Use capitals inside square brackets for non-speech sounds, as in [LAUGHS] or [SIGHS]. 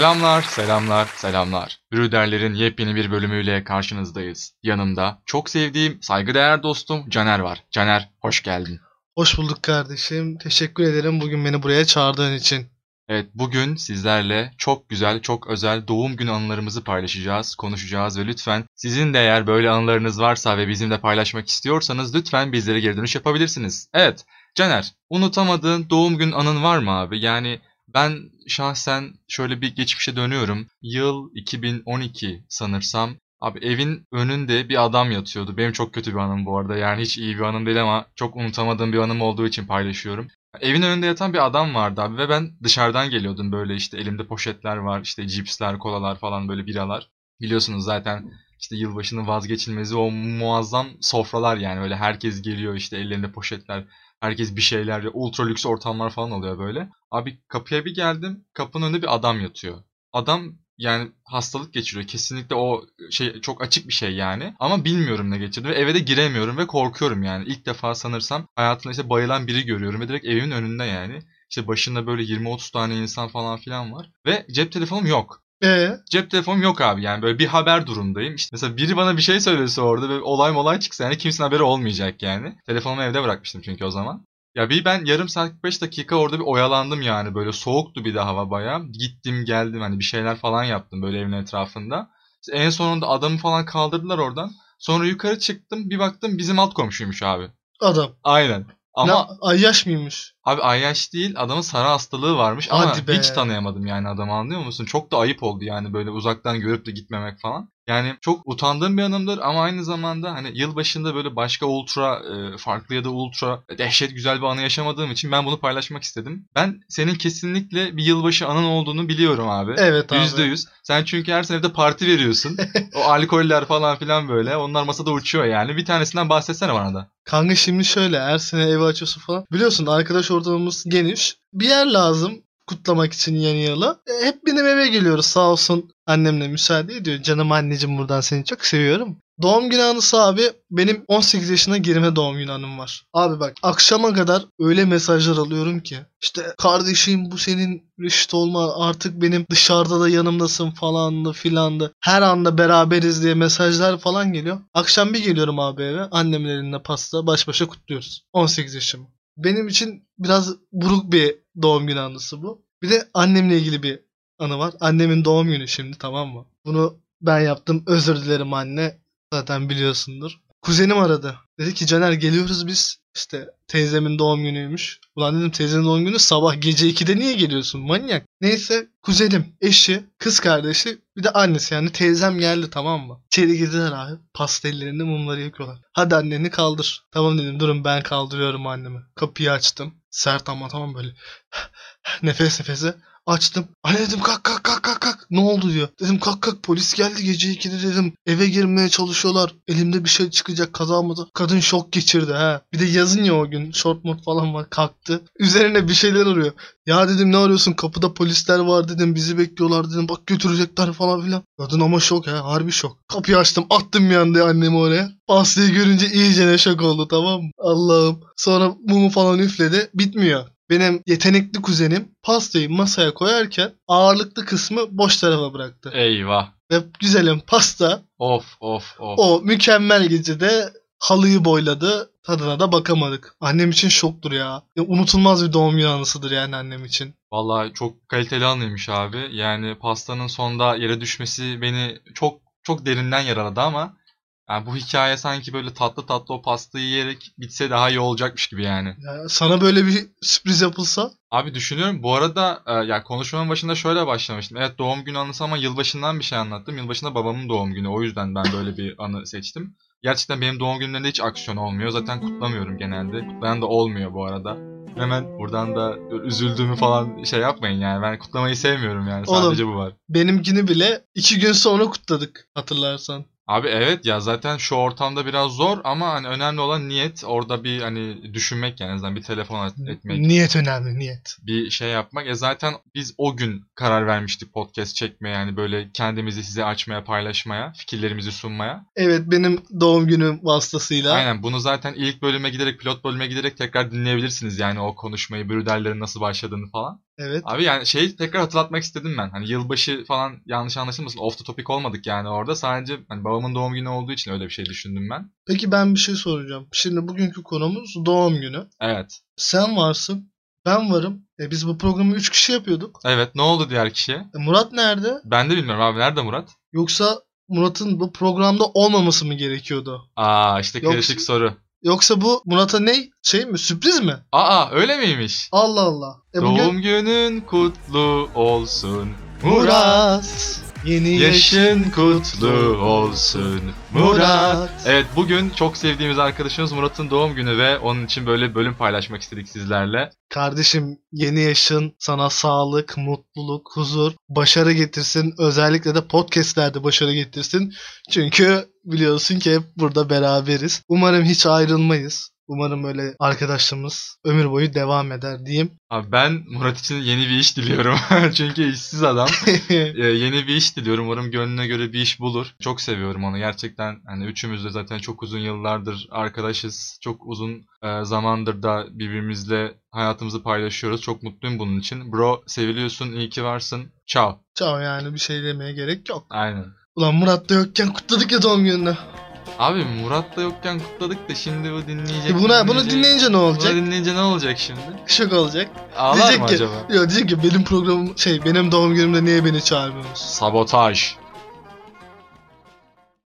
Selamlar, selamlar, selamlar. Brüderlerin yepyeni bir bölümüyle karşınızdayız. Yanımda çok sevdiğim, saygıdeğer dostum Caner var. Caner, hoş geldin. Hoş bulduk kardeşim. Teşekkür ederim bugün beni buraya çağırdığın için. Evet, bugün sizlerle çok güzel, çok özel doğum günü anılarımızı paylaşacağız, konuşacağız ve lütfen sizin de eğer böyle anılarınız varsa ve bizimle paylaşmak istiyorsanız lütfen bizlere geri dönüş yapabilirsiniz. Evet, Caner, unutamadığın doğum gün anın var mı abi? Yani ben şahsen şöyle bir geçmişe dönüyorum. Yıl 2012 sanırsam. Abi evin önünde bir adam yatıyordu. Benim çok kötü bir anım bu arada. Yani hiç iyi bir anım değil ama çok unutamadığım bir anım olduğu için paylaşıyorum. Evin önünde yatan bir adam vardı abi ve ben dışarıdan geliyordum böyle işte elimde poşetler var işte cipsler, kolalar falan böyle biralar. Biliyorsunuz zaten işte yılbaşının vazgeçilmezi o muazzam sofralar yani öyle herkes geliyor işte ellerinde poşetler herkes bir şeyler ultra lüks ortamlar falan oluyor böyle. Abi kapıya bir geldim kapının önünde bir adam yatıyor. Adam yani hastalık geçiriyor. Kesinlikle o şey çok açık bir şey yani. Ama bilmiyorum ne geçirdi ve eve de giremiyorum ve korkuyorum yani. İlk defa sanırsam hayatımda işte bayılan biri görüyorum ve direkt evimin önünde yani. İşte başında böyle 20-30 tane insan falan filan var. Ve cep telefonum yok. Ee, Cep telefonum yok abi yani böyle bir haber durumdayım. İşte mesela biri bana bir şey söylese orada ve olay molay çıksa yani kimsenin haberi olmayacak yani. Telefonumu evde bırakmıştım çünkü o zaman. Ya bir ben yarım saat 45 dakika orada bir oyalandım yani böyle soğuktu bir de hava bayağı. Gittim geldim hani bir şeyler falan yaptım böyle evin etrafında. İşte en sonunda adamı falan kaldırdılar oradan. Sonra yukarı çıktım bir baktım bizim alt komşuymuş abi. adam. Aynen. Ama Ne, ayyaş mıymış? Abi Ayyaş değil adamın sarı hastalığı varmış ama Hadi be. hiç tanıyamadım yani adamı anlıyor musun? Çok da ayıp oldu yani böyle uzaktan görüp de gitmemek falan. Yani çok utandığım bir anımdır ama aynı zamanda hani yılbaşında böyle başka ultra e, farklı ya da ultra dehşet güzel bir anı yaşamadığım için ben bunu paylaşmak istedim. Ben senin kesinlikle bir yılbaşı anın olduğunu biliyorum abi. Evet abi. Yüzde yüz. Sen çünkü her sene evde parti veriyorsun. [LAUGHS] o alkoller falan filan böyle. Onlar masada uçuyor yani. Bir tanesinden bahsetsene bana da. Kanka şimdi şöyle her sene evi açıyorsun falan. Biliyorsun arkadaş ortamımız geniş. Bir yer lazım kutlamak için yeni yılı. E, hep benim eve geliyoruz sağ olsun annemle müsaade ediyor. Canım anneciğim buradan seni çok seviyorum. Doğum günü anısı abi benim 18 yaşına girme doğum günü anım var. Abi bak akşama kadar öyle mesajlar alıyorum ki. İşte kardeşim bu senin reşit olma artık benim dışarıda da yanımdasın falandı filandı. Her anda beraberiz diye mesajlar falan geliyor. Akşam bir geliyorum abi eve annemin elinde pasta baş başa kutluyoruz. 18 yaşım. Benim için biraz buruk bir doğum günü anısı bu. Bir de annemle ilgili bir anı var. Annemin doğum günü şimdi tamam mı? Bunu ben yaptım. Özür dilerim anne. Zaten biliyorsundur. Kuzenim aradı. Dedi ki Caner geliyoruz biz. İşte teyzemin doğum günüymüş. Ulan dedim teyzenin doğum günü sabah gece 2'de niye geliyorsun manyak? Neyse kuzenim, eşi, kız kardeşi bir de annesi yani teyzem geldi tamam mı? İçeri girdiler abi. Pastellerinde mumları yakıyorlar. Hadi anneni kaldır. Tamam dedim durun ben kaldırıyorum annemi. Kapıyı açtım. Sert ama tamam böyle. [SIGHS] Nefes nefese. Açtım. Anne dedim kalk kalk kalk kalk kalk. Ne oldu diyor. Dedim kalk kalk polis geldi gece 2'de dedim. Eve girmeye çalışıyorlar. Elimde bir şey çıkacak kaza mı da. Kadın şok geçirdi ha. Bir de yazın ya o gün. Short mod falan var. Kalktı. Üzerine bir şeyler arıyor. Ya dedim ne arıyorsun? Kapıda polisler var dedim. Bizi bekliyorlar dedim. Bak götürecekler falan filan. Kadın ama şok ha. Harbi şok. Kapıyı açtım. Attım bir anda annemi oraya. Pastayı görünce iyicene şok oldu tamam mı? Allah'ım. Sonra mumu falan üfledi. Bitmiyor. Benim yetenekli kuzenim pastayı masaya koyarken ağırlıklı kısmı boş tarafa bıraktı. Eyvah. Ve güzelim pasta Of of of. o mükemmel gecede halıyı boyladı. Tadına da bakamadık. Annem için şoktur ya. ya unutulmaz bir doğum günü anısıdır yani annem için. Vallahi çok kaliteli anıymış abi. Yani pastanın sonda yere düşmesi beni çok çok derinden yaraladı ama yani bu hikaye sanki böyle tatlı tatlı o pastayı yiyerek bitse daha iyi olacakmış gibi yani. Ya sana böyle bir sürpriz yapılsa Abi düşünüyorum bu arada e, ya konuşmanın başında şöyle başlamıştım. Evet doğum günü anısı ama yılbaşından bir şey anlattım. Yılbaşında babamın doğum günü. O yüzden ben böyle bir anı seçtim. Gerçekten benim doğum günlerinde hiç aksiyon olmuyor. Zaten kutlamıyorum genelde. Kutlayan da olmuyor bu arada. Hemen buradan da üzüldüğümü falan şey yapmayın yani. Ben kutlamayı sevmiyorum yani. Oğlum. Sadece bu var. benimkini bile iki gün sonra kutladık hatırlarsan. Abi evet ya zaten şu ortamda biraz zor ama hani önemli olan niyet. Orada bir hani düşünmek yani en azından bir telefon et- etmek. Niyet önemli niyet. bir şey yapmak. E zaten biz o gün karar vermiştik podcast çekmeye yani böyle kendimizi size açmaya, paylaşmaya, fikirlerimizi sunmaya. Evet benim doğum günüm vasıtasıyla. Aynen bunu zaten ilk bölüme giderek, pilot bölüme giderek tekrar dinleyebilirsiniz yani o konuşmayı, brüderlerin nasıl başladığını falan. Evet. Abi yani şey tekrar hatırlatmak istedim ben. Hani yılbaşı falan yanlış anlaşılmasın. Off the topic olmadık yani orada. Sadece hani babamın doğum günü olduğu için öyle bir şey düşündüm ben. Peki ben bir şey soracağım. Şimdi bugünkü konumuz doğum günü. Evet. Sen varsın. Ben varım. E biz bu programı 3 kişi yapıyorduk. Evet ne oldu diğer kişiye? E Murat nerede? Ben de bilmiyorum abi. Nerede Murat? Yoksa Murat'ın bu programda olmaması mı gerekiyordu? Aa işte Yok. kritik soru. Yoksa bu Murat'a ne? Şey mi? Sürpriz mi? Aa öyle miymiş? Allah Allah. E bugün Doğum günün kutlu olsun. Murat. Yeni Yaşın kutlu olsun Murat. Evet bugün çok sevdiğimiz arkadaşımız Murat'ın doğum günü ve onun için böyle bir bölüm paylaşmak istedik sizlerle. Kardeşim yeni yaşın sana sağlık, mutluluk, huzur, başarı getirsin. Özellikle de podcastlerde başarı getirsin. Çünkü biliyorsun ki hep burada beraberiz. Umarım hiç ayrılmayız. Umarım öyle arkadaşlığımız ömür boyu devam eder diyeyim. Abi ben Murat için yeni bir iş diliyorum. [LAUGHS] Çünkü işsiz adam. [LAUGHS] Ee, yeni bir iş diliyorum. Umarım gönlüne göre bir iş bulur. Çok seviyorum onu. Gerçekten hani üçümüz de zaten çok uzun yıllardır arkadaşız. Çok uzun e, zamandır da birbirimizle hayatımızı paylaşıyoruz. Çok mutluyum bunun için. Bro seviliyorsun. iyi ki varsın. Ciao. Ciao yani bir şey demeye gerek yok. Aynen. Ulan Murat da yokken kutladık ya doğum gününü. Abi Murat da yokken kutladık da şimdi bu dinleyecek. E buna, bunu dinleyince ne Bunu olacak? dinleyince ne olacak şimdi? Şok olacak. Ağlar Diyecek mı ki, acaba? Ya diyecek ki benim programım şey benim doğum günümde niye beni çağırmıyorsunuz? Sabotaj.